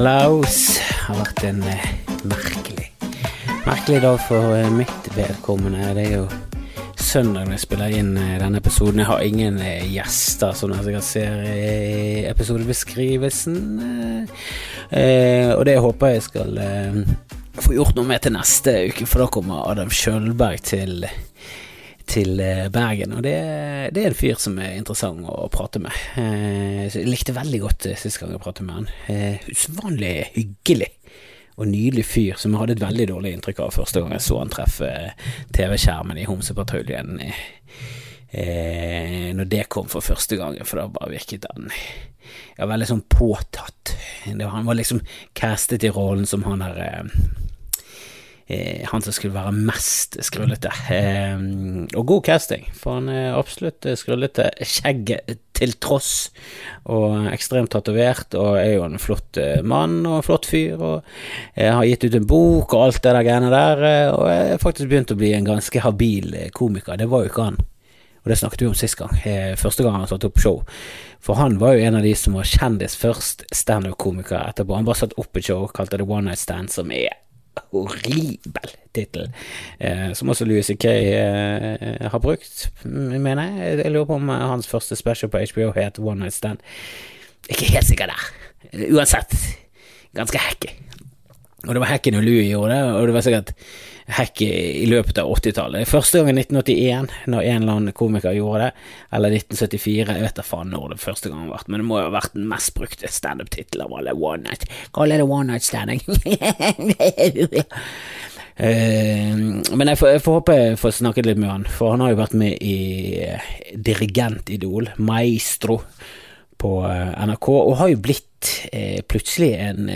Hallaus. Har vært en eh, merkelig Merkelig dag for eh, mitt vedkommende. Det er jo søndag når jeg spiller inn eh, denne episoden. Jeg har ingen eh, gjester, som dere ser i episodebeskrivelsen. Eh, eh, og det håper jeg skal eh, få gjort noe med til neste uke, for da kommer Adam Kjølberg til til eh, Bergen, og det, det, er en fyr som er interessant å prate med. Eh, jeg likte veldig godt eh, sist gang jeg pratet med han. Usedvanlig hyggelig og nydelig fyr som jeg hadde et veldig dårlig inntrykk av første gang jeg så han treffe TV-skjermen i Homsepatruljen. Eh, når det kom for første gang, for da bare virket han ja, veldig sånn påtatt. Var, han var liksom castet i rollen som han eh, Eh, han som skulle være mest skrullete. Eh, og god casting, for han er absolutt skrullete. Skjegget til tross, og ekstremt tatovert, og er jo en flott eh, mann og en flott fyr, og har gitt ut en bok og alt det der greiene der, og er faktisk begynt å bli en ganske habil komiker. Det var jo ikke han. Og det snakket vi om sist gang, første gang han satte opp show. For han var jo en av de som var kjendis først, standup-komiker etterpå. Han bare satte opp et show, kalte det One Night Stand, som er horribel tittel, eh, som også Louis C.K. Eh, har brukt, mener jeg. Jeg lurer på om hans første special på HBO het One Night Stand. Ikke helt sikker der. Uansett, ganske hacky. Og det var hacky når Louis gjorde det, og det var sikkert hack i løpet av 80-tallet. Første gang i 1981, når en eller annen komiker gjorde det, eller 1974, jeg vet da faen når det første gang har vært, men det må jo ha vært den mest brukte standup-tittelen av alle One Night. Kall det One Night Standing. Uh, men jeg får, jeg får, håpe jeg får snakket litt med han, for han har jo vært med i uh, Dirigentidol, Maestro, på uh, NRK, og har jo blitt plutselig en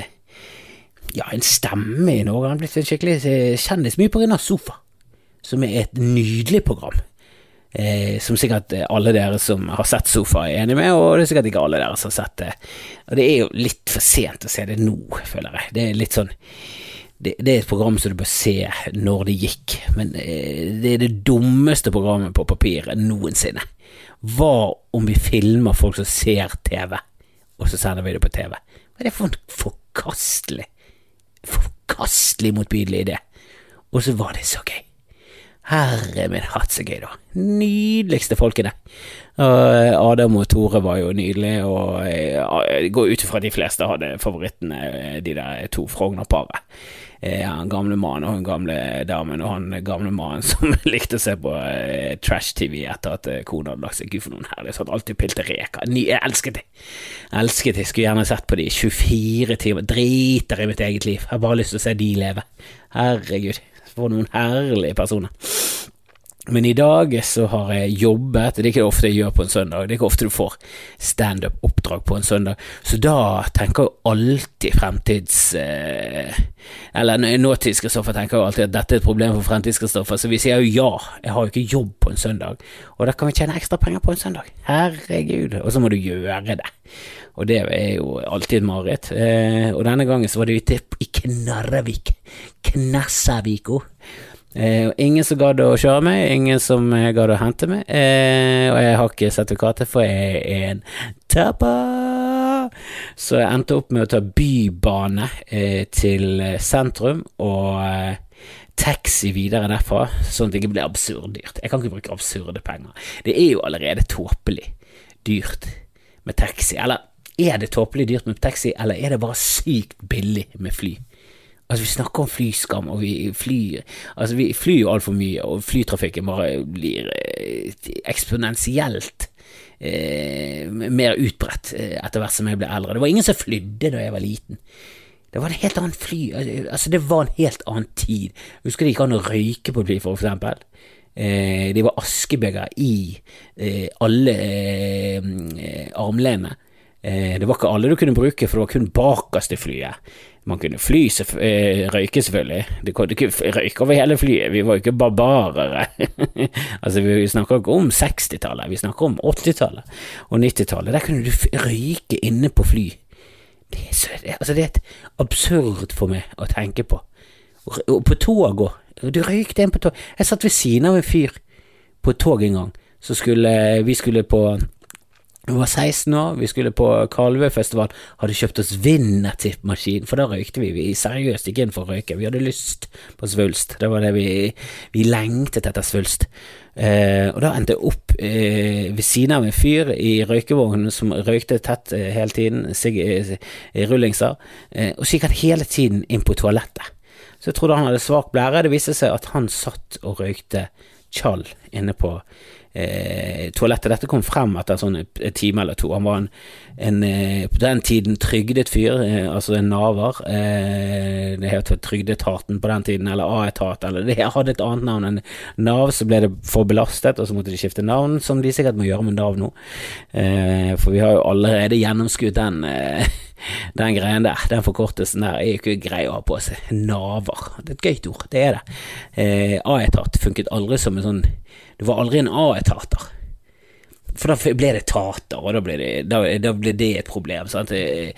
ja, en stemme i Norge. Han er blitt en skikkelig eh, kjendis, mye av Sofa, som er et nydelig program. Eh, som sikkert alle dere som har sett Sofa er enig med, og det er sikkert ikke alle dere som har sett det. Og det er jo litt for sent å se det nå, føler jeg. Det er litt sånn det, det er et program som du bør se når det gikk, men eh, det er det dummeste programmet på papiret noensinne. Hva om vi filmer folk som ser TV, og så sender vi det på TV? Hva er det for forkastelig forkastelig motbydelig idé. Og så var det så gøy. Herre min hatt, så gøy, da. Nydeligste folkene. Adam og Tore var jo nydelige, og jeg går ut ifra de fleste hadde favorittene, de der to Frogner-paret. Han gamle mannen og hun gamle damen, og han gamle mannen som likte å se på eh, trash-TV etter at eh, kona hadde lagt seg. Gud, for noen herlige, sånn. alltid pilte reker. Jeg elsket. Jeg elsket det. Skulle gjerne sett på de 24 timer. Driter i mitt eget liv. Jeg har bare lyst til å se de leve. Herregud, for noen herlige personer. Men i dag så har jeg jobbet, det er ikke det ofte jeg gjør på en søndag, det er ikke ofte du får standup-oppdrag på en søndag, så da tenker jeg alltid fremtids... Eh, eller nåtids-Kristoffer tenker jo alltid at dette er et problem for fremtids-Kristoffer, så vi sier jo ja, jeg har jo ikke jobb på en søndag, og da kan vi tjene ekstra penger på en søndag. Herregud, og så må du gjøre det. Og det er jo alltid et mareritt. Eh, og denne gangen så var det ute i Knarrevik, Knassaviko. Eh, ingen som gadd å kjøre meg, ingen som gadd å hente meg, eh, og jeg har ikke sertifikatet, for jeg er en taper. Så jeg endte opp med å ta bybane eh, til sentrum og eh, taxi videre derfra, sånn at det ikke blir absurd dyrt. Jeg kan ikke bruke absurde penger. Det er jo allerede tåpelig dyrt med taxi. Eller er det tåpelig dyrt med taxi, eller er det bare sykt billig med fly? Altså, vi snakker om flyskam, og vi flyr Altså, vi flyr jo altfor mye, og flytrafikken bare blir eh, eksponentielt eh, mer utbredt eh, etter hvert som jeg ble eldre. Det var ingen som flydde da jeg var liten. Det var en helt annen fly Altså, det var en helt annen tid. Husker det gikk an å røyke på et fly, for eksempel. Eh, det var askebeger i eh, alle eh, armlenene. Eh, det var ikke alle du kunne bruke, for det var kun bakerst i flyet. Man kunne fly, eh, røyke selvfølgelig, du kunne ikke røyke over hele flyet, vi var jo ikke barbarere. altså, vi snakker ikke om 60-tallet, vi snakker om 80-tallet og 90-tallet. Der kunne du røyke inne på fly. Det er, så, altså, det er et absurd for meg å tenke på. Og på tog òg. Du røykte inn på tog. Jeg satt ved siden av en fyr på et tog en gang, så skulle vi skulle på Vi var 16 år, vi skulle på Kalvøyfestival, hadde kjøpt oss Vinnertipp-maskin, for da røykte vi. Vi seriøst gikk inn for å røyke. Vi hadde lyst på svulst. Det var det vi Vi lengtet etter svulst. Eh, og da endte jeg opp eh, ved siden av en fyr i røykevognen som røykte tett eh, hele tiden, sig, eh, rullingser, eh, og så gikk han hele tiden inn på toalettet. Så jeg trodde han hadde svak blære. Det viste seg at han satt og røykte tjall inne på eh, toalettet. Dette kom frem etter sånn en time eller to. Han var en, en eh, på den tiden trygdet fyr, eh, altså en naver. Eh, det het Trygdeetaten på den tiden, eller A-etat, eller det hadde et annet navn enn Nav. Så ble det for belastet, og så måtte de skifte navn, som de sikkert må gjøre med Nav nå. Eh, for vi har jo allerede gjennomskuet den. Den greien der, den forkortelsen der, er jo ikke grei å ha på seg. Naver. Det er et gøyt ord, det er det. Eh, A-etat funket aldri som en sånn Det var aldri en A-etater. For da ble det tater, og da ble det, da, da blir det et problem. Sant? Det,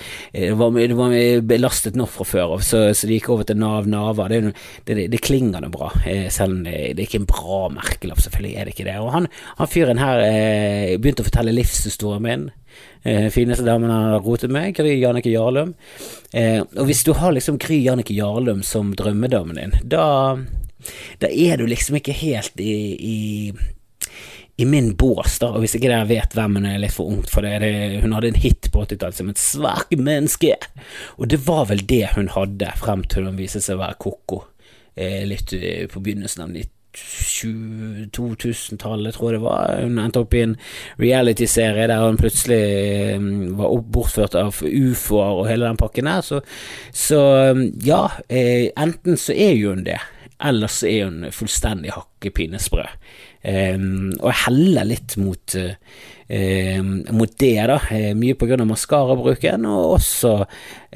var, det var belastet nok fra før, så, så det gikk over til Nav Nava. Det, det, det klinger nå bra, eh, selv om det, det er ikke en bra merkelapp, selvfølgelig er det ikke det. Og han, han fyren her eh, begynte å fortelle livshistorien min. Eh, fineste damen han har rotet med, Gry Jannicke Jarlum. Eh, og hvis du har liksom Gry Jannicke Jarlum som drømmedamen din, da, da er du liksom ikke helt i, i i min bås, da, og hvis ikke dere vet hvem hun er litt for ungt for det, det hun hadde en hit på 80-tallet som et svært menneske, og det var vel det hun hadde frem til hun viste seg å være ko-ko, eh, litt eh, på begynnelsen av 2000-tallet, tror jeg det var. Hun endte opp i en reality-serie der hun plutselig eh, var bortført av ufoer og hele den pakken der, så, så ja, eh, enten så er hun det, eller så er hun fullstendig hakkepinesprø. Um, og heller litt mot, uh, mot det, da. Eh, mye av maskarabruken, og også,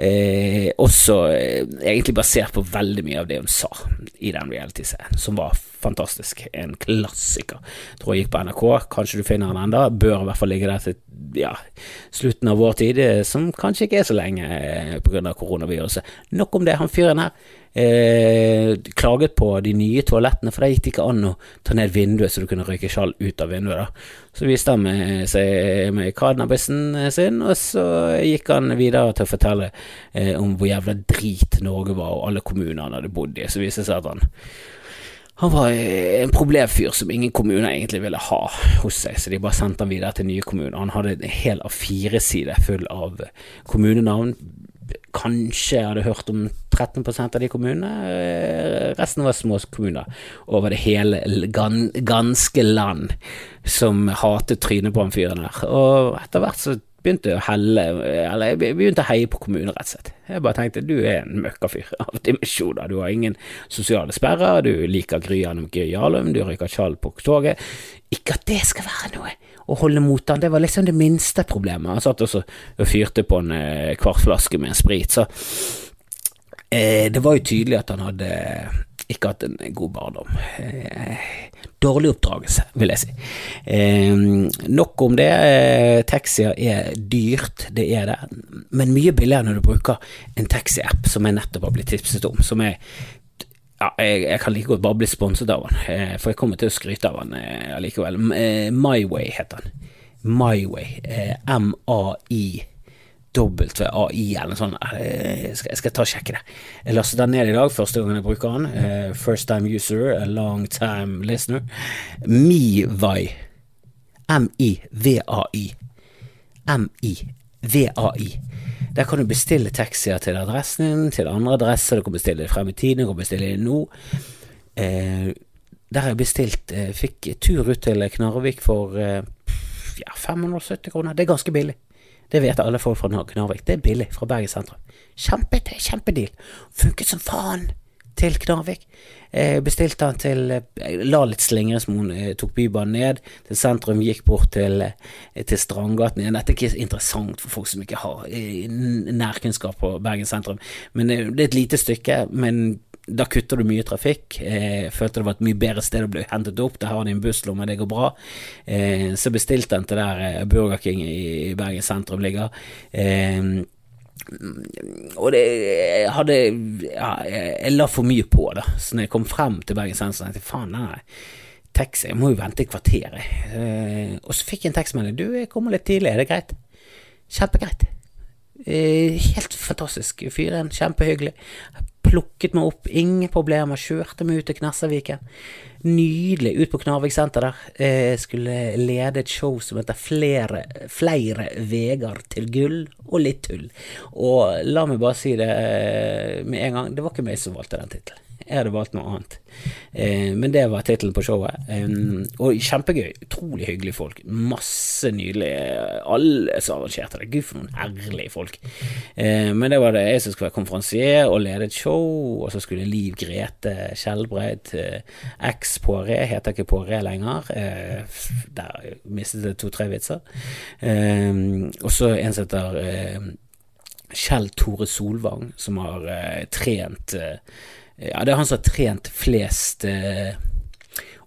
uh, også eh, egentlig basert på veldig mye av det hun sa i den reality-serien, som var fantastisk. En klassiker. Jeg tror jeg gikk på NRK, kanskje du finner den enda Bør i hvert fall ligge der til ja, slutten av vår tid, som kanskje ikke er så lenge grunn av koronaviruset. Nok om det. Han fyren her eh, klaget på de nye toalettene, for der gikk det ikke an å ta ned vinduet så du kunne røyke skjall ut av vinduet. da. Så viste han med seg med cannabisen sin, og så gikk han videre til å fortelle eh, om hvor jævla drit Norge var, og alle kommunene han hadde bodd i. Så viste det seg at han han var en problemfyr som ingen kommuner egentlig ville ha hos seg, så de bare sendte han videre til nye kommuner. Han hadde en hel A4-side full av kommunenavn, kanskje jeg hadde hørt om 13% av de kommunene. Eh, resten var små kommuner over det hele ganske land som hatet trynet på han fyren der. Og etter hvert så begynte å helle Eller jeg begynte å heie på kommunen, rett og slett. Jeg bare tenkte du er en møkkafyr av dimensjoner. Du har ingen sosiale sperrer, du liker Gry Anne Jarlum, du røyker tjall på toget. Ikke at det skal være noe å holde mot han, det var liksom det minste problemet. Han satt også og fyrte på en kvartflaske med en sprit, så eh, det var jo tydelig at han hadde ikke hatt en god barndom. Eh, dårlig oppdragelse, vil jeg si. Eh, nok om det. Eh, taxier er dyrt, det er det, men mye billigere når du bruker en taxiapp som jeg nettopp har blitt tipset om, som er ja, jeg, jeg, kan like godt bare bli sponset av han, for jeg kommer til å skryte av han allikevel. MyWay heter han. MyWay. M-a-i W-A-I eller sånt. Jeg jeg skal ta og sjekke det. Jeg lastet den ned i dag, første gangen jeg bruker den. First time user, long time listener. MiVai. M-i-v-a-i. M-i-v-a-i. Der kan du bestille taxier til adressen din, til andre adresser, du kan bestille frem i tiden, du kan bestille det nå. Eh, der har jeg bestilt eh, Fikk tur ut til Knarvik for eh, ja, 570 kroner. Det er ganske billig. Det vet alle folk fra Knarvik. Det er billig fra Bergen sentrum. Kjempe, kjempedeal. Funket som faen til Knarvik. Jeg bestilte han til Jeg la litt slingringsmonn, tok Bybanen ned til sentrum, gikk bort til, til Strandgaten igjen. Dette er ikke interessant for folk som ikke har nærkunnskap på Bergen sentrum, men det er et lite stykke. men da kutter du mye trafikk. Jeg følte det var et mye bedre sted å bli hentet opp. Der har de en busslomme, det går bra. Eh, så bestilte han til der eh, Burger King i Bergen sentrum ligger. Eh, og det jeg hadde ja, Jeg la for mye på, da. Så når jeg kom frem til Bergen sentrum, tenkte jeg faen, nei, taxi, jeg må jo vente et kvarter, jeg. og så fikk jeg en tekstmelding. Du, jeg kommer litt tidlig, er det greit? Kjempegreit. Helt fantastisk. Fyren, kjempehyggelig. Plukket meg opp, ingen problemer. Kjørte meg ut til Knessaviken. Nydelig. Ut på Knarvik senter der. Jeg skulle lede et show som heter Flere, flere veger til gull og litt tull. Og la meg bare si det med en gang, det var ikke meg som valgte den tittelen. Jeg hadde valgt noe annet. Eh, men det var tittelen på showet. Um, og kjempegøy. Utrolig hyggelige folk. Masse nydelige Alle som arrangerte det. Gud, for noen herlige folk. Eh, men det var det jeg som skulle være konferansier og lede et show, og så skulle Liv Grete Skjelbreid, eh, eks Poiré, heter ikke Poiré lenger. Eh, der mistet jeg to-tre vitser. Eh, og så en som heter eh, Kjell Tore Solvang, som har trent ja, det er han som har trent flest eh,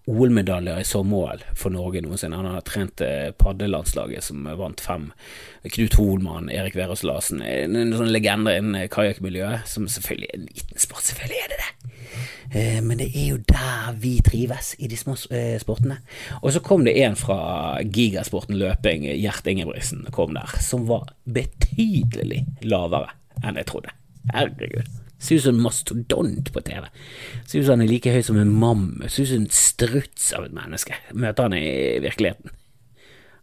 OL-medaljer i sommermål for Norge noensinne. Han har trent eh, paddelandslaget som vant fem. Knut Holmann, Erik Verås Larsen. En, en sånn legende innen kajakkmiljøet, som selvfølgelig er en liten sport. Selvfølgelig er det det! Eh, men det er jo der vi trives, i de små eh, sportene. Og så kom det en fra gigasporten løping, Gjert Ingebrigtsen, kom der, som var betydelig lavere enn jeg trodde. Herregud. Ser ut som en mastodont på TV. Ser ut som han er like høy som en mammut. Ser ut som en struts av et menneske. Møter han i virkeligheten.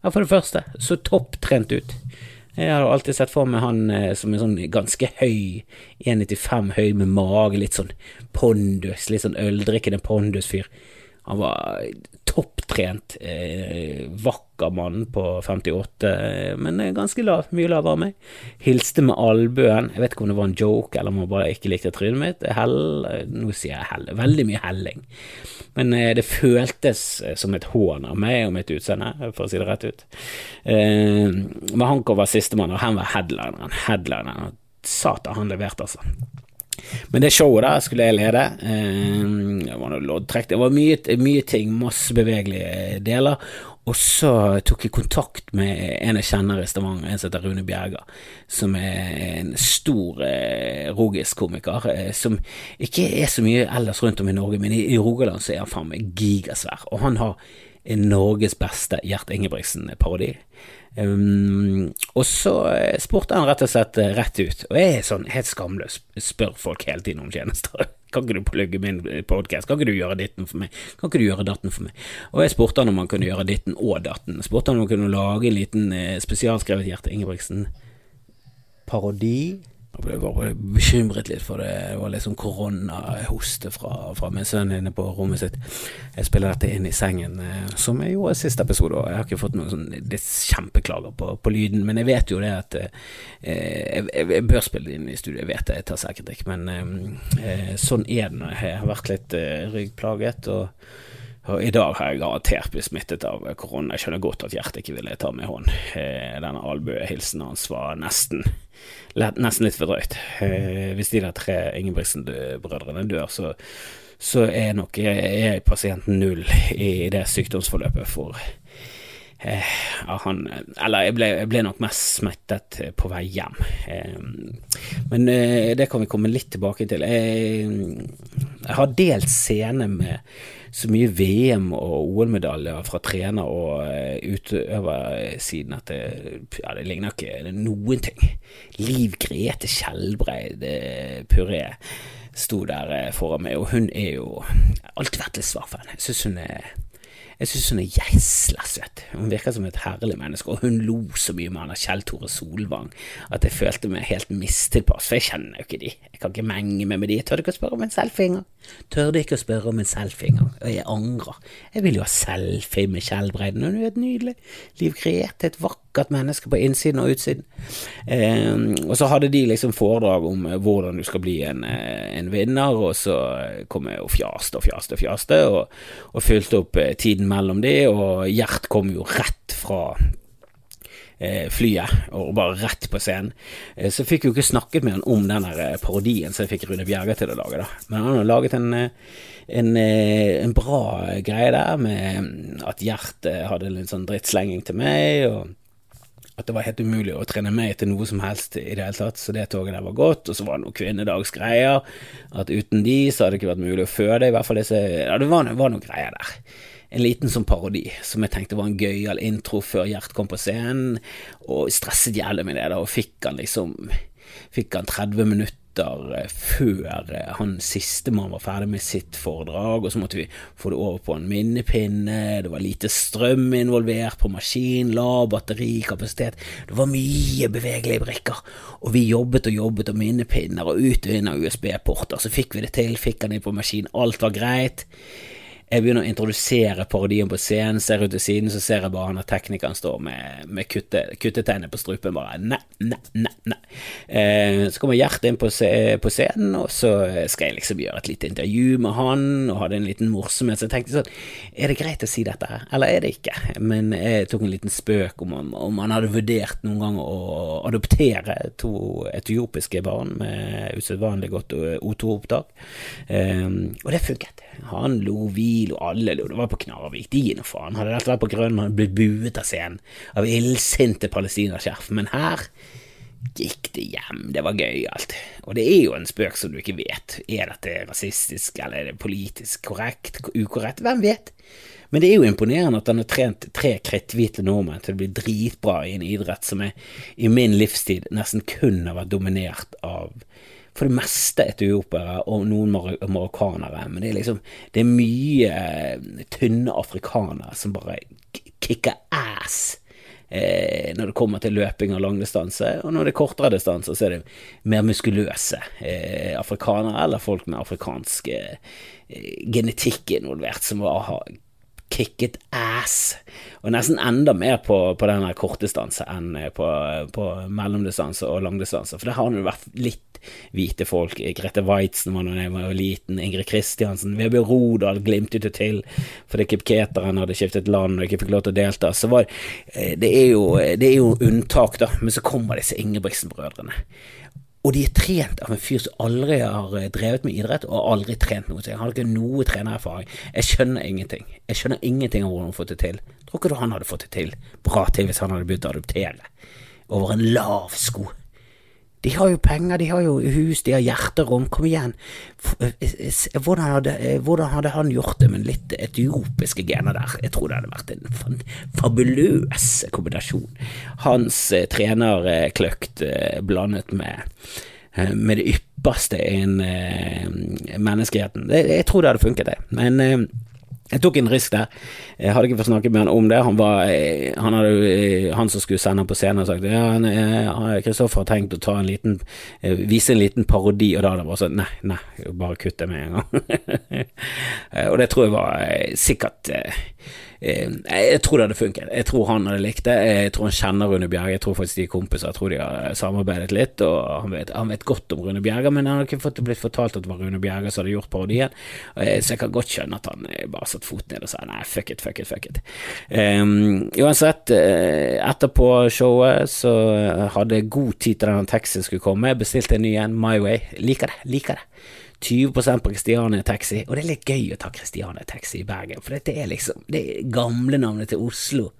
Ja, for det første, så topptrent ut. Jeg har alltid sett for meg han eh, som en sånn ganske høy, 1,95 høy med mage, litt sånn pondus, litt sånn øldrikkende pondusfyr. Han var topptrent, eh, vakker mann på 58, men ganske lav, mye lavere enn meg. Hilste med albuen. Jeg vet ikke om det var en joke, eller om han bare ikke likte trynet mitt. Hell, nå sier jeg hell, veldig mye helling. Men eh, det føltes eh, som et hån av meg og mitt utseende, for å si det rett ut. Eh, men han var sistemann, og han var headlineren. Headlineren. Satan, han leverte, altså. Men det showet der skulle jeg lede. Eh, det var noe loddtrekk. Det var mye, mye, ting, masse bevegelige deler. Og så tok jeg kontakt med en jeg kjenner i Stavanger, en som heter Rune Bjerga, som er en stor eh, rogisk komiker, eh, som ikke er så mye ellers rundt om i Norge, men i, i Rogaland så er han faen meg gigasvær. Og han har Norges beste Gjert Ingebrigtsen-parodi. Um, og så eh, spurte han rett og slett eh, rett ut, og jeg er sånn helt skamløs, spør folk hele tiden om tjenester. Kan ikke du plugge min podkast? Kan ikke du gjøre ditten for meg? Kan ikke du gjøre datten for meg? Og jeg spurte han om han kunne gjøre ditten og datten. Spurte han om han kunne lage en liten eh, spesialskrevet Gjerte Ingebrigtsen-parodi jeg ble bare bekymret litt for det. Det var liksom koronahoste fra, fra min sønn inne på rommet sitt. Jeg spiller dette inn i sengen, eh, som jeg gjorde siste episode. Og jeg har ikke fått noen sånn kjempeklager på, på, lyden, men jeg vet jo det at eh, jeg, jeg, bør spille det inn i studio. Jeg vet det, jeg tar selvkritikk, men eh, eh, sånn er det når jeg har vært litt eh, ryggplaget. og og I dag har jeg garantert blitt smittet av korona. Jeg skjønner godt at hjertet ikke ville ta meg i hånd. Eh, denne albuehilsen hans var nesten nesten litt for drøyt. Eh, hvis de der tre Ingebrigtsen-brødrene dør, så, så er nok jeg pasienten null i det sykdomsforløpet for eh, han Eller jeg ble, jeg ble, nok mest smittet på vei hjem. Eh, men eh, det kan vi komme litt tilbake til. Jeg, jeg har delt scene med så mye VM- og OL-medaljer fra trener- og uh, utøversiden at det, ja, det ligner ikke noen ting. Liv Grete Skjelbreid uh, Puré sto der uh, foran meg, og hun er jo alltid vært litt henne. Jeg syns hun er jeg synes hun er gjesla søt. Hun virker som et herlig menneske, og hun lo så mye med han Kjell Tore Solvang at jeg følte meg helt mistilpass, for jeg kjenner jo ikke de. Jeg kan ikke menge meg med de. Jeg tør ikke å spørre om en selfie engang. Tørde ikke å spørre om en selfie engang, og jeg angrer. Jeg vil jo ha selfie med Kjell Breiden, hun er helt nydelig. Liv Grete, et vakkert menneske på innsiden og utsiden. Eh, og så hadde de liksom foredrag om eh, hvordan du skal bli en, eh, en vinner, og så kom jeg og fjaste og fjaste og fjaste, og, og fylte opp eh, tiden mellom de, og Gjert kom jo rett fra eh, flyet, og bare rett på scenen. Eh, så fikk jeg jo ikke snakket med han om den parodien som jeg fikk Rune Bjerga til å lage, da. Men han har laget en, en, en bra greie der, med at Gjert hadde en sånn drittslenging til meg, og at det var helt umulig å trene meg til noe som helst i det hele tatt, så det toget der var godt. Og så var det noen kvinnedagsgreier, at uten de så hadde det ikke vært mulig å føde, i hvert fall disse Ja, det var, var noen greier der. en liten sånn parodi som jeg tenkte var en gøyal intro før Gjert kom på scenen, og stresset jævlig med det, da, og fikk han liksom Fikk han 30 minutter minutter før eh, han sistemann var ferdig med sitt foredrag, og så måtte vi få det over på en minnepinne, det var lite strøm involvert på maskin, lav batterikapasitet, det var mye bevegelige brikker, og vi jobbet og jobbet og minnepinner og ut og inn av USB-porter, så fikk vi det til, fikk han inn på maskin, alt var greit. Jeg begynner å introdusere parodien på scenen, ser ut til siden, så ser jeg bare han og teknikeren står med, med kutte, kuttetegnet på strupen, bare nei, nei, nei. Eh, så kommer Gjert inn på, på, scenen, og så skal jeg liksom gjøre et lite intervju med han, og hadde en liten morsomhet, så jeg tenkte sånn, er det greit å si dette her, eller er det ikke? Men jeg tok en liten spøk om, om han hadde vurdert noen gang å adoptere to etiopiske barn med usedvanlig godt O2-opptak, eh, og det funket. Han lo, vi lo, alle lo. Det var på Knarvik. De gir nå faen. Hadde dette vært på Grønland, blitt buet av scenen av illsinte palestinaskjerf. Men her gikk det hjem. Det var gøyalt. Og det er jo en spøk som du ikke vet. Er dette rasistisk, eller er det politisk korrekt, ukorrekt? Hvem vet? Men det er jo imponerende at han har trent tre kritthvite nordmenn til å bli dritbra i en idrett som er, i min livstid nesten kun har vært dominert av for det meste etiopiere og noen mar marokkanere, men det er liksom Det er mye eh, tynne afrikanere som bare kicker ass. Eh, når det kommer til løping og langdistanse, og når det er kortere distanser, så er det mer muskuløse eh, afrikanere eller folk med afrikansk eh, genetikk involvert, som har kicket ass, og nesten enda mer på, på denne kortdistanse enn på, på mellomdistanse og langdistanse, for det har jo vært litt hvite folk. Grete Weitzen var da jeg var liten, Ingrid Kristiansen, Vebjørn Rodal glimtet det til fordi Kipketeren hadde skiftet land og ikke fikk lov til å delta. Så var, eh, det, er jo, det er jo unntak, da, men så kommer disse Ingebrigtsen-brødrene. Og de er trent av en fyr som aldri har eh, drevet med idrett, og aldri trent noe. Så jeg har ikke noe trenererfaring. Jeg skjønner ingenting. Jeg skjønner ingenting av hvordan han har fått det til. Tror ikke du han hadde fått det til bra til hvis han hadde begynt å adoptere over en lav sko? De har jo penger, de har jo hus, de har hjerterom, kom igjen. Eh, eh, hvordan hadde, eh, hvordan hadde, han gjort det med litt etiopiske gener der? Jeg tror det hadde vært en fabuløs kombinasjon. Hans trenerkløkt blandet med, med det ypperste innen menneskeheten. Jeg tror det hadde funket, det. Men jeg tok en risk der. Jeg hadde ikke fått snakke med han om det. Han var eh, Han, hadde, eh, han som skulle sende han på scenen, sagt ja, Kristoffer har tenkt å en liten eh, vise en liten parodi, og da hadde det bare sånn Nei, nei, bare kutt det med en gang. og det tror jeg var sikkert Eh, jeg tror det hadde funket. Jeg tror han hadde likt det. Jeg tror han kjenner Rune Bjerge. Jeg tror faktisk de er kompiser. Jeg tror de har samarbeidet litt, og han vet, han vet godt om Rune Bjerge, men han har ikke fått blitt fortalt at det var Rune Bjerge som hadde gjort parodien, så jeg kan godt skjønne at han eh, bare satte foten ned og sa nei, fuck it, fuck it, fuck it. Um, uansett, eh, etterpå showet så hadde jeg god tid til den teksten skulle komme. Jeg bestilte en ny en, My Way. Liker det, liker det. 20 på Christiania Taxi, og det er litt gøy å ta Christiania Taxi i Bergen, for dette er liksom det er gamlenavnet til Oslo.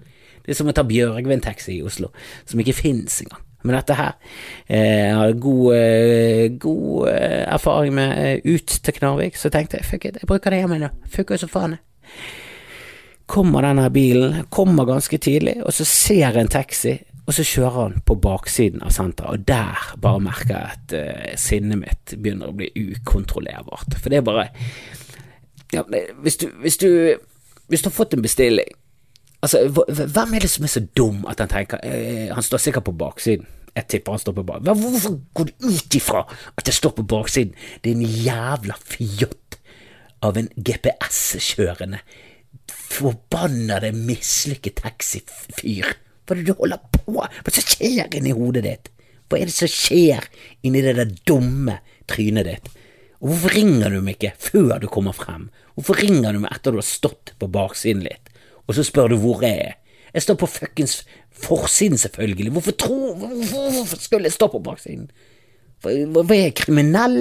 Det er som å ta Bjørgvin Taxi i Oslo, som ikke fins engang. Men dette her eh, Jeg hadde god, eh, god eh, erfaring med eh, ut til Knarvik, så tenkte jeg fuck it, jeg bruker det hjemme nå. Fuck it så faen. Kommer denne bilen, kommer ganske tidlig, og så ser jeg en taxi og så kjører han på baksiden av senteret, og der bare merker jeg at uh, sinnet mitt begynner å bli ukontrollerbart. For det er bare ja, hvis, du, hvis, du, hvis du har fått en bestilling Altså, hvem er det som er så dum at han tenker eh, Han står sikkert på baksiden. Jeg tipper han står på baksiden. Hvorfor går du ut ifra at jeg står på baksiden? Det er en jævla fjott av en GPS-kjørende, forbannede, mislykket taxifyr hva er det du holder på Hva er det som skjer inni hodet ditt? Hva er det som skjer inni det der dumme trynet ditt? Og hvorfor ringer du meg ikke før du kommer frem? Hvorfor ringer du meg etter du har stått på baksiden litt, og så spør du hvor jeg er? Jeg står på fuckings forsiden, selvfølgelig. Hvorfor, tro, hvorfor, hvorfor skulle jeg stå på baksiden? Hva, er jeg kriminell?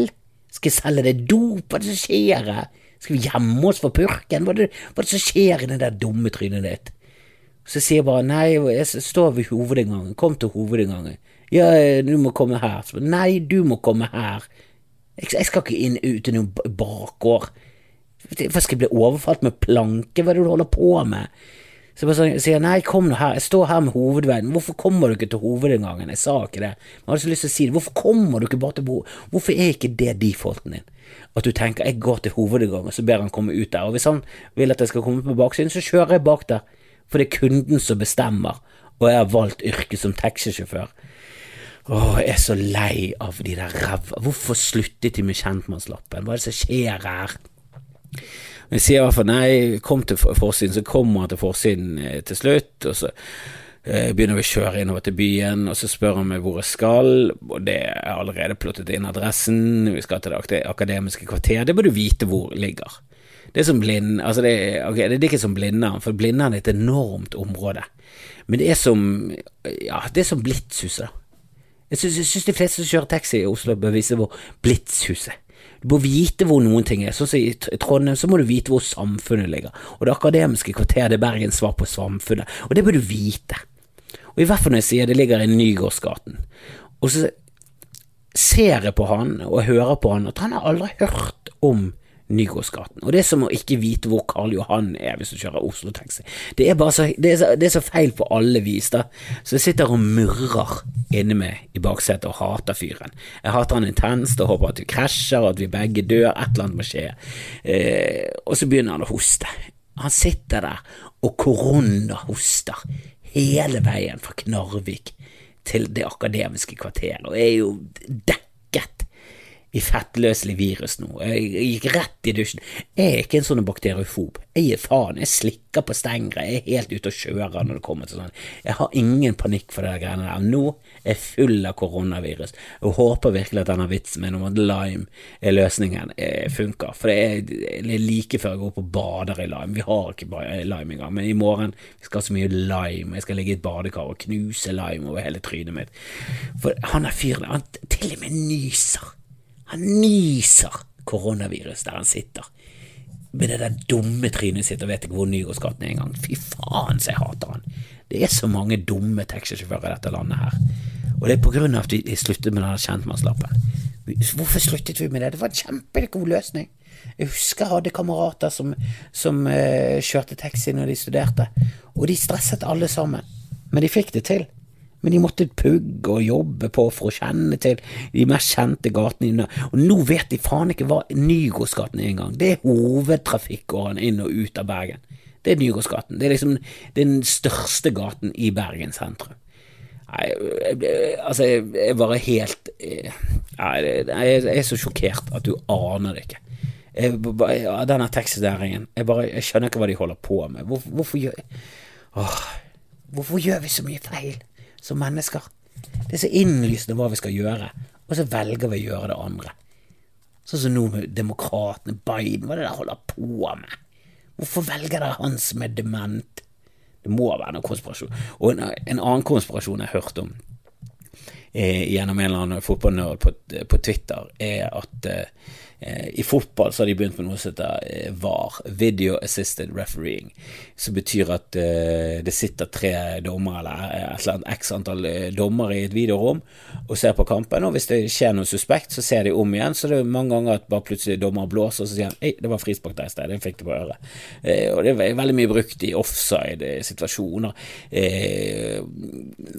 Skal jeg selge deg dop? Hva er det som skjer her? Skal vi gjemme oss for purken? Hva er det, hva er det som skjer i det der dumme trynet ditt? Så sier jeg bare nei, jeg står ved hovedinngangen, kom til hovedinngangen. Ja, du må komme her. Så, nei, du må komme her. Jeg, jeg skal ikke inn ut i noen bakgård. Hva skal jeg bli overfalt med planke? Hva er det du holder på med? Så jeg bare sier nei, kom nå her, jeg står her med hovedveien, hvorfor kommer du ikke til hovedinngangen? Jeg sa ikke det, men hadde så lyst til å si det, hvorfor kommer du ikke bare til bo... Hvorfor er ikke det defaulten din? At du tenker jeg går til hovedinngangen, så ber han komme ut der, og hvis han vil at jeg skal komme på baksiden, så kjører jeg bak der, for det er kunden som bestemmer, og jeg har valgt yrket som taxisjåfør. Åh, jeg er så lei av de der ræva Hvorfor sluttet de med kjentmannslappen? Hva er det som skjer her? Jeg sier i hvert fall nei, kom til forsiden, så kommer han til forsiden eh, til slutt, og så eh, begynner vi å kjøre innover til byen, og så spør han meg hvor jeg skal, og det er allerede plottet inn adressen, vi skal til det akademiske kvarter, det bør du vite hvor ligger. Det er som blind, altså det, okay, det er ikke som Blindern, for Blindern er et enormt område, men det er som, ja, det er som Blitzhuset, da. Jeg syns de fleste som kjører taxi i Oslo, bør vise hvor Blitzhuset du bør vite hvor noen ting er. Sånn som i Trondheim så må du vite hvor samfunnet ligger. Og det akademiske kvarteret er Bergens svar på samfunnet, og det bør du vite. Og i hvert fall når jeg sier det ligger i Nygårdsgaten. Og så ser jeg på han og hører på han at han har aldri hørt om Nygårdsgaten. Og det er som å ikke vite hvor Karl Johan er hvis du kjører Oslo-taxi. Det det det er så feil på alle vis, da. Så jeg sitter og murrer inni meg i baksetet og hater fyren. Jeg hater han intenst og håper at vi krasjer og at vi begge dør, et eller annet må skje. Eh, og så begynner han å hoste. Han sitter der og koronahoster hele veien fra Knarvik til det akademiske kvarteret, og er jo dekket i fettløselig virus nå. Jeg gikk rett i dusjen. Jeg er ikke en sånn bakteriofob. Jeg gir faen. Jeg slikker på stengere. Jeg er helt ute og kjører når det kommer til sånn. Jeg har ingen panikk for det greiene der. Nå er jeg full av koronavirus. Jeg håper virkelig at denne vitsen min om at lime er løsningen, eh, funker. For det er like før jeg går opp og bader i lime. Vi har ikke lime engang, men i morgen vi skal ha så mye lime. Jeg skal ligge i et badekar og knuse lime over hele trynet mitt. For han er fyren, han til og med nyser. Han nyser koronavirus der han sitter. Med det der dumme trynet sitt og vet ikke hvor Nygårdsgaten er engang. Fy faen, så jeg hater han. Det er så mange dumme taxisjåfører i dette landet her. Og det er på grunn av at vi sluttet med denne kjentmannslappen. Hvorfor sluttet vi med det? Det var en kjempegod løsning. Jeg husker jeg hadde kamerater som, som uh, kjørte taxi når de studerte, og de stresset alle sammen. Men de fikk det til men de måtte pugge og jobbe på for å kjenne til de mest kjente gatene. Og nå vet de faen ikke hva Nygårdsgaten er engang. Det er hovedtrafikkåren inn og ut av Bergen. Det er Nygårdsgaten. Det er liksom den største gaten i Bergen sentrum. Nei, altså, jeg jeg bare helt Jeg er så sjokkert at du aner det ikke. Jeg, denne taxinæringen jeg, bare, jeg skjønner ikke hva de holder på med. Hvor, hvorfor gjør Åh, Hvorfor gjør vi så mye feil? Som mennesker. Det er så innlysende hva vi skal gjøre, og så velger vi å gjøre det andre. Sånn som nå med demokratene, Biden, hva er det de holder på med? Hvorfor velger dere han som er dement? Det må være noen konspirasjon. Og en, en annen konspirasjon jeg har hørt om gjennom en eller annen fotballnerd på, på, Twitter, er at eh, Eh, I fotball så har de begynt med noe som heter eh, VAR, Video Assisted Refereeing, som betyr at eh, det sitter tre dommere eller et eller annet x antall dommere i et videorom og ser på kampen, og hvis det skjer noe suspekt, så ser de om igjen. Så det er mange ganger at bare plutselig dommer blåser, og så sier han ei, det var frispark der i sted, den fikk du på øret. Og det er veldig mye brukt i offside-situasjoner,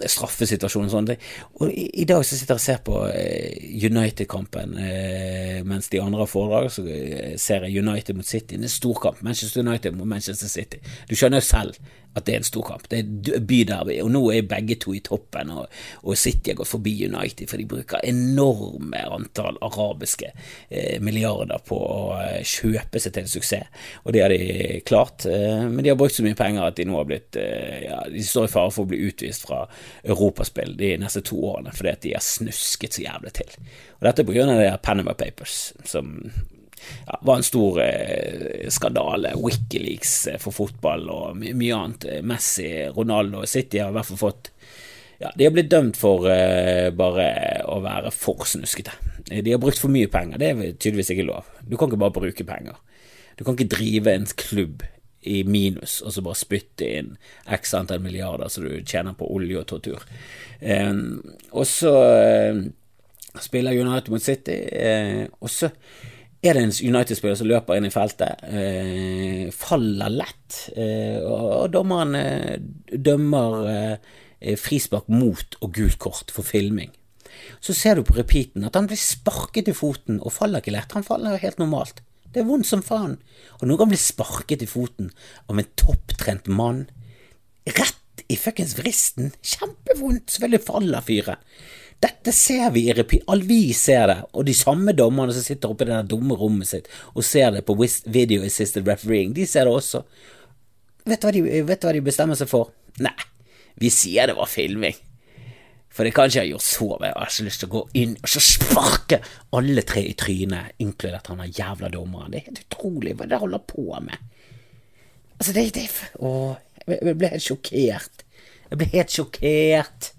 straffesituasjoner og sånne ting. Og i dag så sitter jeg og ser på United-kampen mens de andre har foredrag så ser jeg United mot City. Det er en storkamp. Manchester United mot Manchester City. Du skjønner jo selv at det er en storkamp. Det er byderby, og nå er begge to i toppen, og, og City har gått forbi United, for de bruker enorme antall arabiske eh, milliarder på å eh, kjøpe seg til en suksess, og det har de klart. Eh, men de har brukt så mye penger at de nå har blitt eh, ja, De står i fare for å bli utvist fra europaspill de neste to årene fordi at de har snusket så jævlig til. Og dette på grunn av det Panama Papers, som ja, var en stor eh, skandale. Wikileaks eh, for fotball og my mye annet. Eh, Messi, Ronaldo, og City har i hvert fall fått ja, De har blitt dømt for eh, bare å være for snuskete. De har brukt for mye penger. Det er tydeligvis ikke lov. Du kan ikke bare bruke penger. Du kan ikke drive en klubb i minus og så bare spytte inn x antall milliarder så du tjener på olje og tortur. Eh, og så eh, spiller United mot City, eh, og så er det en United-spiller som løper inn i feltet, eh, faller lett, eh, og, dommeren eh, dømmer eh, frispark mot og gult kort for filming. Så ser du på repeaten at han blir sparket i foten og faller ikke lett, han faller helt normalt. Det er vondt som faen. Og noen han bli sparket i foten av en topptrent mann, rett i fuckings vristen, kjempevondt, selvfølgelig faller fyret. Dette ser vi i repeat, all vi ser det, og de samme dommerne som sitter oppe i det dumme rommet sitt og ser det på video assisted refereeing, de ser det også. Vet du hva de, vet du hva de bestemmer seg for? Nei, vi sier det var filming. For det kan ikke ha gjort så Jeg har så lyst til å gå inn og så sparke alle tre i trynet, inkludert han der jævla dommeren. Det er helt utrolig hva det holder på med. Altså, det, det Åh, jeg ble helt sjokkert. Jeg ble helt sjokkert.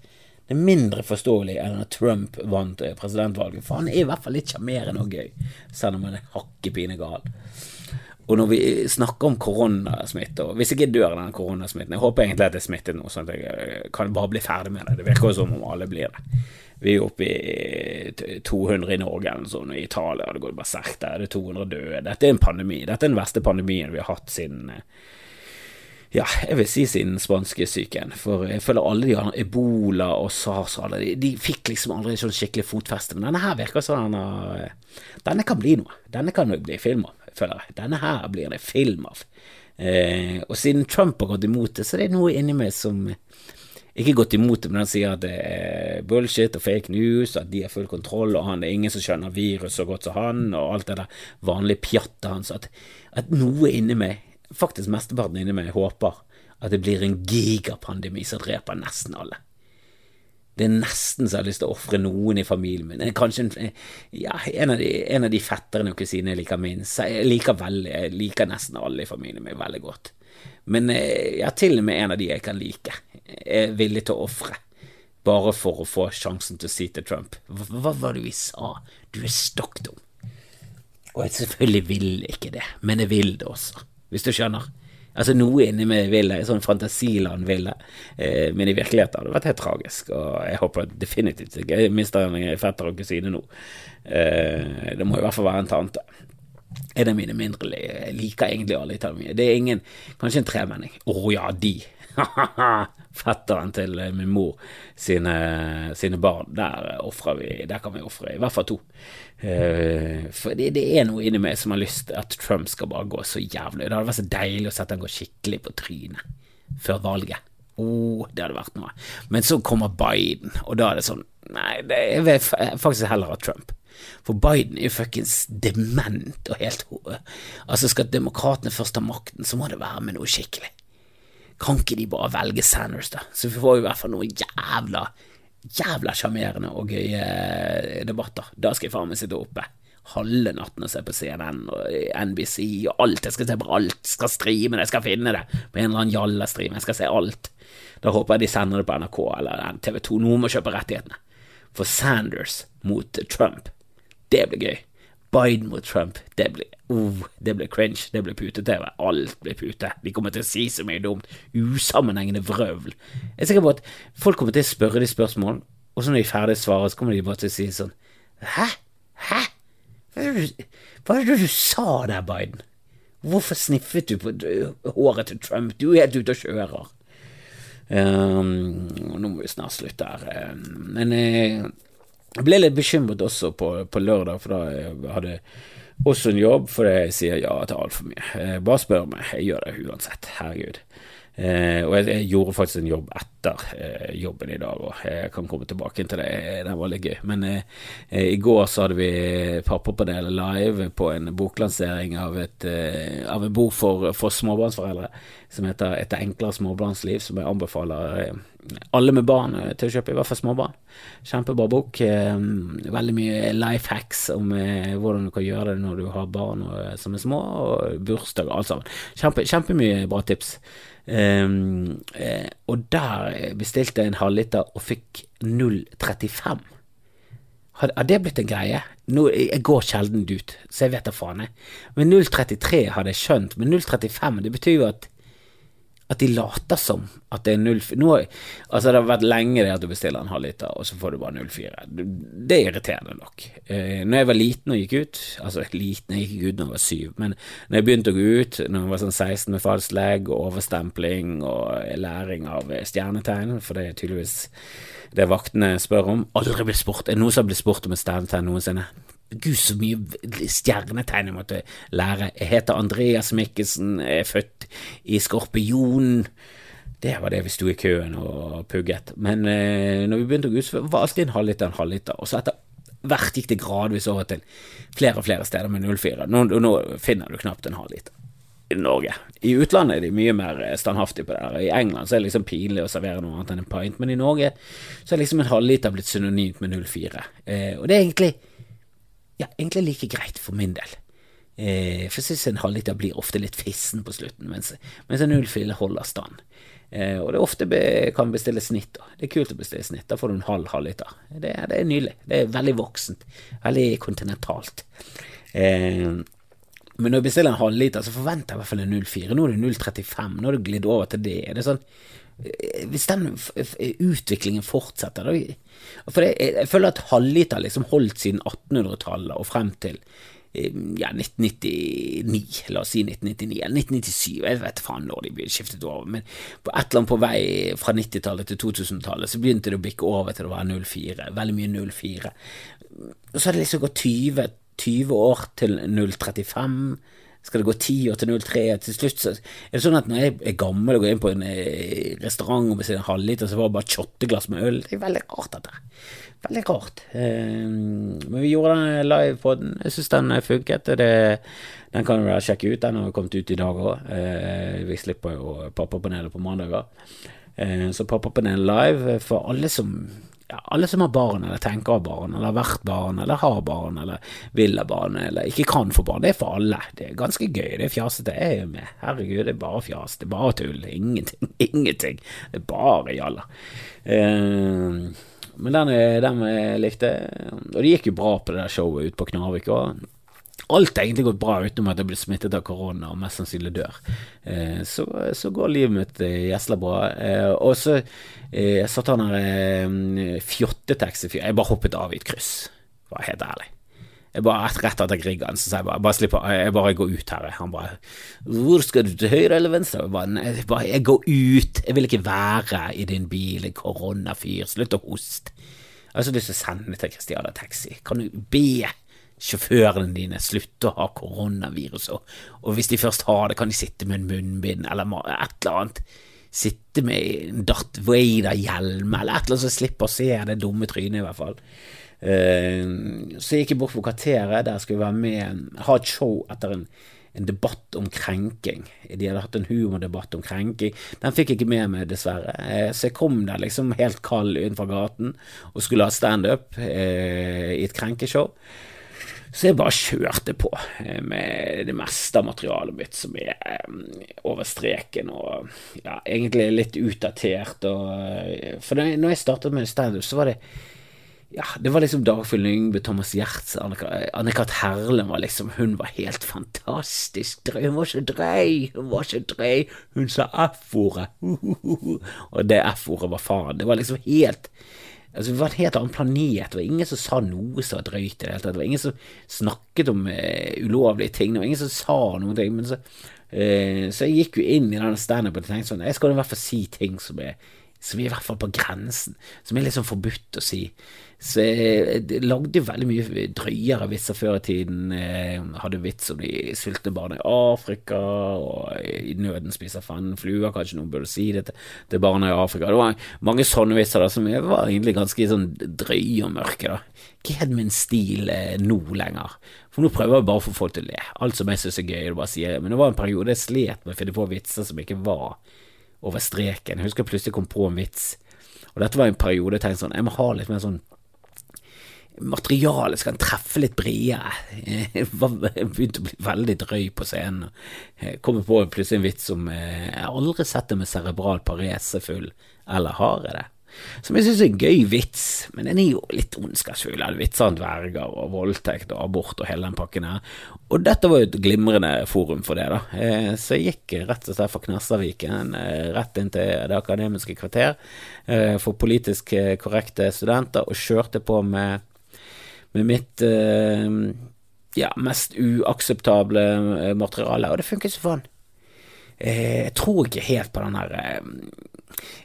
Det er mindre forståelig enn at Trump vant eh, presidentvalget, for han er i hvert fall litt sjarmerende og gøy, selv om han er hakkepine gal. Og når vi snakker om koronasmitte, og hvis jeg ikke dør av den koronasmitten Jeg håper egentlig at jeg er smittet nå, sånn at jeg eh, kan bare bli ferdig med det. Det virker jo som om alle blir det. Vi er oppe i 200 i Norge eller noe sånt, og i Italia det går bare sterkt. Der er det 200 døde. Dette er en pandemi. Dette er den verste pandemien vi har hatt siden eh, ja, jeg vil si siden spanskesyken. For jeg føler alle de andre, ebola og sars og alle de, de fikk liksom aldri sånn skikkelig fotfeste. Men denne her virker sånn denne, Denne kan bli noe. Denne kan jo bli film av, føler jeg. Denne her blir det film av. Eh, og siden Trump har gått imot det, så det er noe inni meg som ikke gått imot det, men han sier at det er bullshit og fake news, at de har full kontroll, og han det er ingen som skjønner virus så godt som han, og alt det der vanlige pjattet hans. At, at noe inni meg faktisk mesteparten inni meg håper at det blir en gigapandemi som dreper nesten alle. Det er nesten så jeg har lyst til å ofre noen i familien min. Kanskje en, ja, en, av de, en av de fetterne og kusinene jeg liker minst. Jeg liker, veldig, jeg liker nesten alle i familien min veldig godt. Men eh, ja, til og med en av de jeg kan like, er villig til å ofre. Bare for å få sjansen til å si til Trump hva var det vi sa? Du er stokk dum. Og jeg selvfølgelig vil ikke det, men jeg vil det også hvis du skjønner. Altså Noe inni meg vil det, sånn fantasiland vil det, eh, men i virkeligheten hadde det vært helt tragisk. Og jeg håper definitivt ikke jeg mister en fetter og kusine nå. Eh, det må i hvert fall være en tante. En av mine mindre jeg liker egentlig alle i italienere. Det er ingen Kanskje en tremenning. Å oh, ja, de. Fetteren til min mor sine, sine barn. Der ofrer vi Der kan vi ofre i hvert fall to. Uh, for det, det, er noe inni meg som har lyst til at Trump skal bare gå så jævlig. Det hadde vært så deilig å sette han gå skikkelig på trynet før valget. Oh, det hadde vært noe. Men så kommer Biden, og da er det sånn Nei, det er faktisk heller av Trump. For Biden er jo fuckings dement og helt Altså, skal demokratene først ha makten, så må det være med noe skikkelig. Kan ikke de bare velge Sanders, da? Så vi får i hvert fall noe jævla jævla sjarmerende og gøye eh, debatter. Da skal jeg faen meg sitte oppe halve natten og se på CNN og NBC og alt. Jeg skal se på alt. Jeg skal streame det, jeg skal finne det på en eller annen jalla-stream. Jeg skal se alt. Da håper jeg de sender det på NRK eller TV 2. Noen må kjøpe rettighetene. For Sanders mot Trump, det blir gøy. Biden mot Trump, det blir, oh, det blir cringe, det blir pute-TV. Alt blir pute. De kommer til å si så mye dumt. Usammenhengende vrøvl. Jeg er sikker på at folk kommer til å spørre de spørsmålene, og så når de er ferdig svaret, så kommer de bare til å si sånn Hæ? Hæ? Hva er det, hva er det du sa der, Biden? Hvorfor sniffet du på håret til Trump? Du er helt ute og kjører. Um, nå må vi snart slutte her. Um, men uh, jeg ble litt bekymret også på, på lørdag, for da jeg hadde også en jobb for jeg sier ja til altfor mye. Eh, bare spør meg, jeg gjør det uansett. Herregud. Eh, og jeg, jeg, gjorde faktisk en jobb etter eh, jobben i dag, og jeg kan komme tilbake til det. Det var litt gøy. Men eh, eh, i går så hadde vi pappapanel live på en boklansering av, et, eh, av en bok for, for, småbarnsforeldre som heter 'Et enklere småbarnsliv', som jeg anbefaler alle med barn til å kjøpe, i hvert fall småbarn. Kjempebra bok. Veldig mye life hacks om hvordan du kan gjøre det når du har barn som er små, og bursdag og alt sammen. Kjempe, kjempemye bra tips. Um, og der bestilte jeg en halvliter og fikk 0,35. Har, har, det blitt en greie? Nå, jeg går sjelden ut, så jeg vet da faen. Men 0,33 hadde jeg skjønt, men 0,35 det betyr jo at at de later som at det er 04 Nå, Altså, det har vært lenge det at du bestiller en halvliter, og så får du bare 04. Det er irriterende nok. Eh, når jeg var liten og gikk ut, altså liten, jeg gikk ut når jeg var syv, men når jeg begynte å gå ut, når jeg var sånn 16 med falsk legg og overstempling og læring av stjernetegn, for det er tydeligvis det vaktene spør om, aldri blitt spurt, er det noen som har blitt spurt om et stjernetegn noensinne? Gud, så mye stjernetegn jeg måtte lære. Jeg heter Andreas Mikkelsen, er født i Skorpion. Det var det vi sto i køen og pugget. Men eh, når vi begynte å gå var alltid en halvliter en halvliter. Og så etter hvert gikk det gradvis over til flere og flere steder med 04. Nå, nå finner du knapt en halvliter i Norge. I utlandet er de mye mer standhaftige på det. der. I England så er det liksom pinlig å servere noe annet enn en pint, men i Norge så er liksom en halvliter blitt synonymt med 04. Eh, og det er egentlig ja, egentlig like greit for min del. Eh, for jeg synes en halvliter blir ofte litt fissen på slutten, mens, mens en 04 holder stand. Eh, og det ofte be, kan bestille snitt. Da. Det er kult å bestille snitt. Da får du en halv halvliter. Det, det er nydelig. Det er veldig voksent. Veldig kontinentalt. Eh, men når jeg bestiller en halvliter, så forventer jeg i hvert fall en 04. Nå er det 0,35. Nå har du glidd over til det. Det sånn eh, Hvis den utviklingen fortsetter da, For jeg, jeg føler at halvliter liksom holdt siden 1800-tallet og frem til ja, 1999, la oss si 1999, eller 1997, jeg vet faen når de ble skiftet over, men på et eller annet på vei fra 90-tallet til 2000-tallet så begynte det å bikke over til å være 04, veldig mye 04. Og så har det liksom gått 20, 20 år til 035. Skal det gå ti år til 03? Til slutt så er det sånn at når jeg er gammel og går inn på en restaurant og bestiller en halvliter, så var det bare shotteglass med øl. Det er veldig rart, dette. Veldig rart. Men vi gjorde den live på den. Jeg syns den funket. Det, den kan du sjekke ut. Den har kommet ut i dag òg. Vi slipper jo Pappapanelet på mandager. Så Pappapanelet live for alle som ja, alle som har barn, eller tenker ha barn, eller har vært barn, eller har barn, eller vil ha barn, eller ikke kan få barn. Det er for alle. Det er ganske gøy. Det er fjasete. Jeg er jo med. Herregud, det er bare fjas. Det er bare tull. Ingenting. Ingenting. Det er bare jalla. Uh, men den, den likte Og det gikk jo bra på det der showet ute på Knarvik. Og alt har egentlig gått bra utenom at jeg ble smittet av korona og mest sannsynlig dør. Eh, så, så, går livet mitt gjesla bra. Eh, og så eh, satt han her eh, fjottetaxifyr Jeg bare hoppet av i et kryss, var helt ærlig. Jeg bare Rett etter Griggan, så sa jeg bare, bare slipper, jeg bare går ut her. Han bare 'Hvor skal du til høyre eller venstre?' Jeg bare, jeg, bare, jeg går ut. Jeg vil ikke være i din bil, koronafyr. Slutt å hoste. Jeg har så lyst til å sende til Christiana Taxi. Kan du be sjåførene dine slutte å ha koronavirus, og, og, hvis de først har det, kan de sitte med en munnbind eller et eller annet. Sitte med en Darth Vader-hjelm eller et eller annet som slipper å se det dumme trynet, i hvert fall. Uh, så gikk jeg bort på Kvarteret, der skulle jeg være med, ha et show etter en, en debatt om krenking. De hadde hatt en humordebatt om krenking. Den fikk jeg ikke med meg, dessverre. Uh, så jeg kom der liksom helt kald utenfor gaten og skulle ha standup uh, i et krenkeshow. Så jeg bare kjørte på eh, med det meste av materialet mitt som er um, over streken og ja, egentlig litt utdatert. Og, eh, for når jeg startet med standup, så var det ja, det var liksom Dagfinn Lyngbø, Thomas Giertz, Anne-Kat. Herlem var liksom Hun var helt fantastisk drøy. Hun var så drøy, hun var så drøy. Hun sa F-ordet. Og det F-ordet var faen. Det var liksom helt Altså, vi var en helt annen planet. Det var ingen som sa noe som var drøyt i det hele tatt. Det var ingen som snakket om uh, ulovlige ting. Det var ingen som sa noen ting. Men så, uh, så jeg gikk jo inn i denne standupen og tenkte sånn Jeg skal i hvert fall si ting som er, som er i hvert fall på grensen. Som er sånn forbudt å si. Så jeg lagde veldig mye drøyere vitser før i tiden. Jeg hadde vits om de sultne barna i Afrika, og i nøden spiser fanden fluer. Kanskje noen burde si det til, barna i Afrika. Det var mange sånne vitser da, som var egentlig ganske sånn drøye og mørke. da. Ikke helt min stil eh, nå lenger. For nå prøver jeg bare å få folk til å le. Alt som jeg syns er gøy, det bare sier jeg. Men det var en periode jeg slet med å finne på vitser som ikke var over streken. Jeg husker jeg plutselig kom på en vits. Og dette var en periode jeg tenkte sånn, jeg må ha litt mer sånn materialet skal treffe litt bredere. Begynte å bli veldig drøy på scenen. Jeg kom på plutselig en vits om eh, Jeg aldri sett det med cerebral parese full, eller har jeg det? som jeg syns er en gøy vits, men den er jo litt ondskapsfull. Vitser om dverger og voldtekt og abort og hele den pakken her. Og dette var jo et glimrende forum for det, da. Eh, så jeg gikk rett og slett fra Knassaviken eh, rett inn til Det akademiske kvarter for politisk korrekte studenter, og kjørte på med, med mitt ja, mest uakseptable materiale, og det funket så faen. Jeg tror ikke helt på den her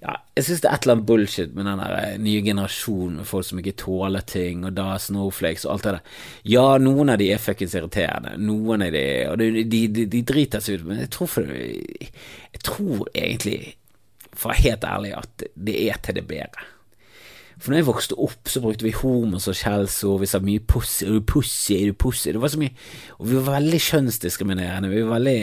ja, jeg syns det er et eller annet bullshit med den der eh, nye generasjonen med folk som ikke tåler ting, og da snowflakes og alt det der. Ja, noen av de er fuckings irriterende, noen av de Og de, de, de driter seg ut, men jeg tror, for, jeg tror egentlig, for å være helt ærlig, at det er til det bedre. For når jeg vokste opp, så brukte vi homos og skjellsord, vi sa mye pussy, er du pussy, er du pussy, det var så mye Og vi var veldig kjønnsdiskriminerende, vi var veldig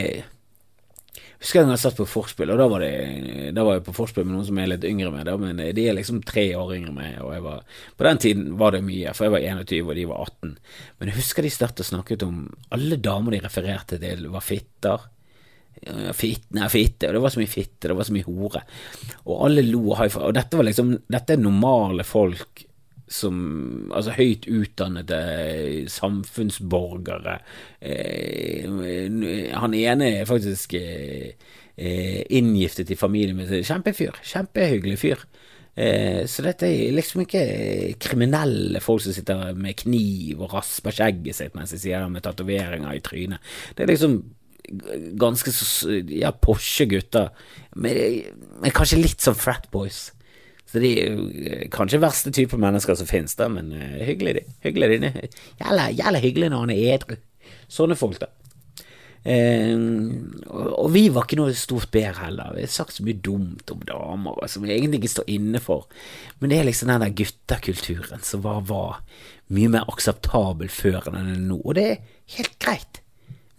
jeg husker en gang jeg satt på forspill, og da var, det, da var jeg på forspill med noen som er litt yngre med det, men de er liksom tre år yngre med og jeg var På den tiden var det mye, for jeg var 21 og de var 18. Men jeg husker de startet snakket om Alle damer de refererte til, var fitter. Fitt, nei, fitte, og det var så mye fitte, det var så mye hore. Og alle lo og high five. Og dette var liksom Dette er normale folk som Altså høyt utdannede samfunnsborgere. Eh, han ene er faktisk eh, eh, inngiftet i familien med Kjempefyr. Kjempehyggelig fyr. Eh, så dette er liksom ikke kriminelle folk som sitter med kniv og rasper skjegget sitt mens de sier det med tatoveringer i trynet. Det er liksom ganske så ja, Porsche gutter, men, men kanskje litt som frat boys. Så de er eh, kanskje verste type mennesker som finnes, da, men uh, hyggelig, de. Hyggelig, de. Jævla, jævla hyggelig når han er edru. Sånne folk, da. Uh, og vi var ikke noe stort bedre heller. Vi har sagt så mye dumt om damer som vi egentlig ikke står inne for. Men det er liksom den der guttakulturen som var, var mye mer akseptabel før enn den er nå. Og det er helt greit.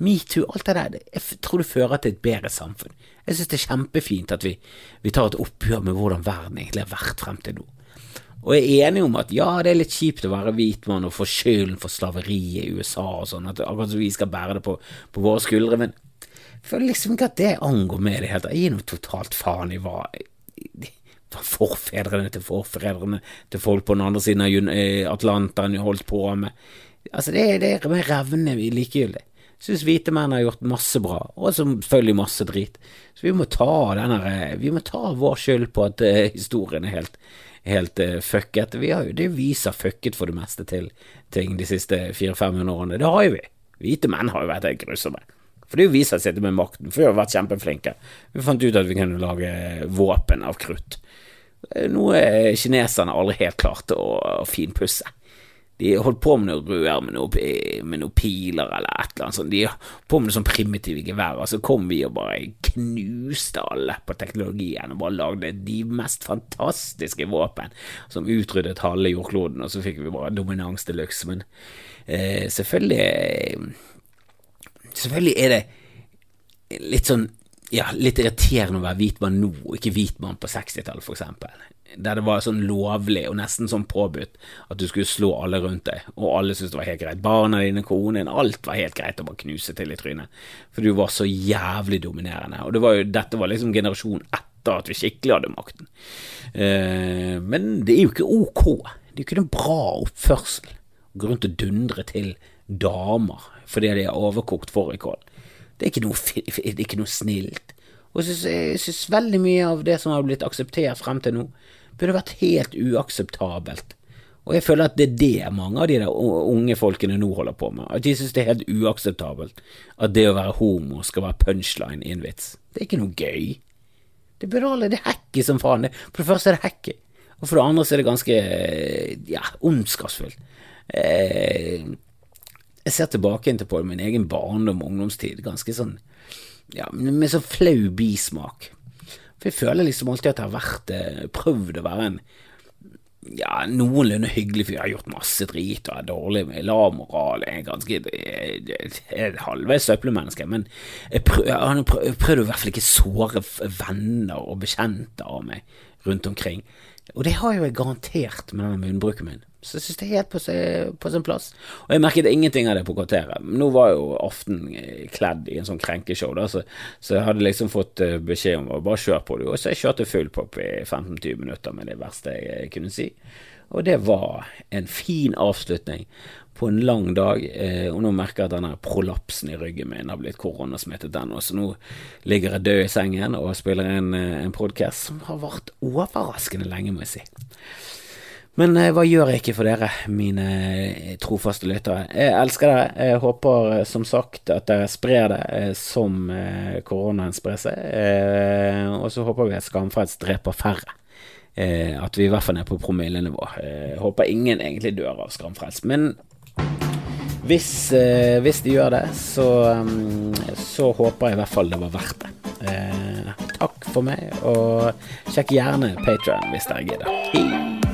Metoo, alt det der. Jeg tror det fører til et bedre samfunn. Jeg synes det er kjempefint at vi, vi, tar et oppgjør med hvordan verden egentlig har vært frem til nå. Og jeg er enig om at ja, det er litt kjipt å være hvit mann og få skylden for slaveriet i USA og sånn, at akkurat som vi skal bære det på, på våre skuldre, men jeg føler liksom ikke at det angår meg i det hele tatt. Jeg gir noe totalt faen i hva forfedrene til forfedrene til folk på den andre siden av eh, Atlanteren holdt på med. Altså, det, det er mer revne likegyldig. Syns hvite menn har gjort masse bra, og selvfølgelig masse drit. Så vi må ta denne, vi må ta vår skyld på at uh, historien er helt, helt uh, fucket. Vi har jo, det viser fucket for det meste til ting de siste 400-500 årene. Det har jo vi. Hvite menn har jo vært helt grusomme. For det er jo vi som sitter med makten, for vi har vært kjempeflinke. Vi fant ut at vi kunne lage våpen av krutt. Noe kineserne aldri helt klarte å finpusse. De holdt på med noe rør med noen noe piler eller et eller annet sånt. De holdt på med noe sånn primitive gevær. Og så kom vi og bare knuste alle på teknologien og bare lagde de mest fantastiske våpen som utryddet halve jordkloden, og så fikk vi bare dominans de luxe. Men eh, selvfølgelig Selvfølgelig er det litt sånn ja, litt irriterende å være hvit mann nå, og ikke hvit mann på 60-tallet, for eksempel der det var sånn lovlig og nesten sånn påbudt at du skulle slå alle rundt deg, og alle syntes det var helt greit. Barna dine, konen, alt var helt greit å bare knuse til i trynet, for du var så jævlig dominerende. Og det var jo, dette var liksom generasjonen etter at vi skikkelig hadde makten. Eh, men det er jo ikke ok. Det er jo ikke noen bra oppførsel å gå rundt og dundre til damer fordi de er overkokt fårikål. Det er det er ikke noe snilt. Og jeg syns veldig mye av det som har blitt akseptert frem til nå, burde vært helt uakseptabelt. Og jeg føler at det er det mange av de der unge folkene nå holder på med. At de synes det er helt uakseptabelt at det å være homo skal være punchline i en vits. Det er ikke noe gøy. Det burde alle Det hacker som faen. For det første er det hacker, og for det andre så er det ganske ja, ondskapsfullt. Eh, jeg ser tilbake på min egen barndom og ungdomstid ganske sånn ja, med sånn flau bismak. For jeg føler liksom alltid at jeg har vært eh, prøvd å være en ja, noenlunde hyggelig fyr. Jeg har gjort masse drit og er dårlig med lav moral. Jeg er ganske jeg, er halvveis søppelmenneske, men jeg, prøv, jeg har prøvd å i hvert fall ikke såre venner og bekjente av meg rundt omkring. Og det har jo jeg garantert med denne munnbruken min. Så jeg synes det er helt på, på, sin plass. Og jeg merket ingenting av det på kvarteret. Nå var jo Aften eh, kledd i en sånn krenkeshow, da, så, så, jeg hadde liksom fått eh, beskjed om å bare kjøre på det. Og så jeg kjørte full pop i 15-20 minutter med det verste jeg kunne si. Og det var en fin avslutning på en lang dag, eh, og nå merker jeg at denne prolapsen i ryggen min har blitt koronasmittet ennå, så nå ligger jeg død i sengen og spiller en, en podkast som har vart overraskende lenge, må jeg si. Men eh, hva gjør jeg ikke for dere, mine eh, trofaste lyttere? Jeg elsker dere. Jeg håper eh, som sagt at dere sprer det som koronaen sprer seg. Og så håper vi at Skamfrelst dreper færre. At vi i hvert fall er på promillenivå. Jeg håper ingen egentlig dør av Skamfrelst. Men hvis, hvis, de gjør det, så, så, håper jeg i hvert fall det var verdt det. takk for meg, og sjekk gjerne Patrion hvis dere gidder. Hei!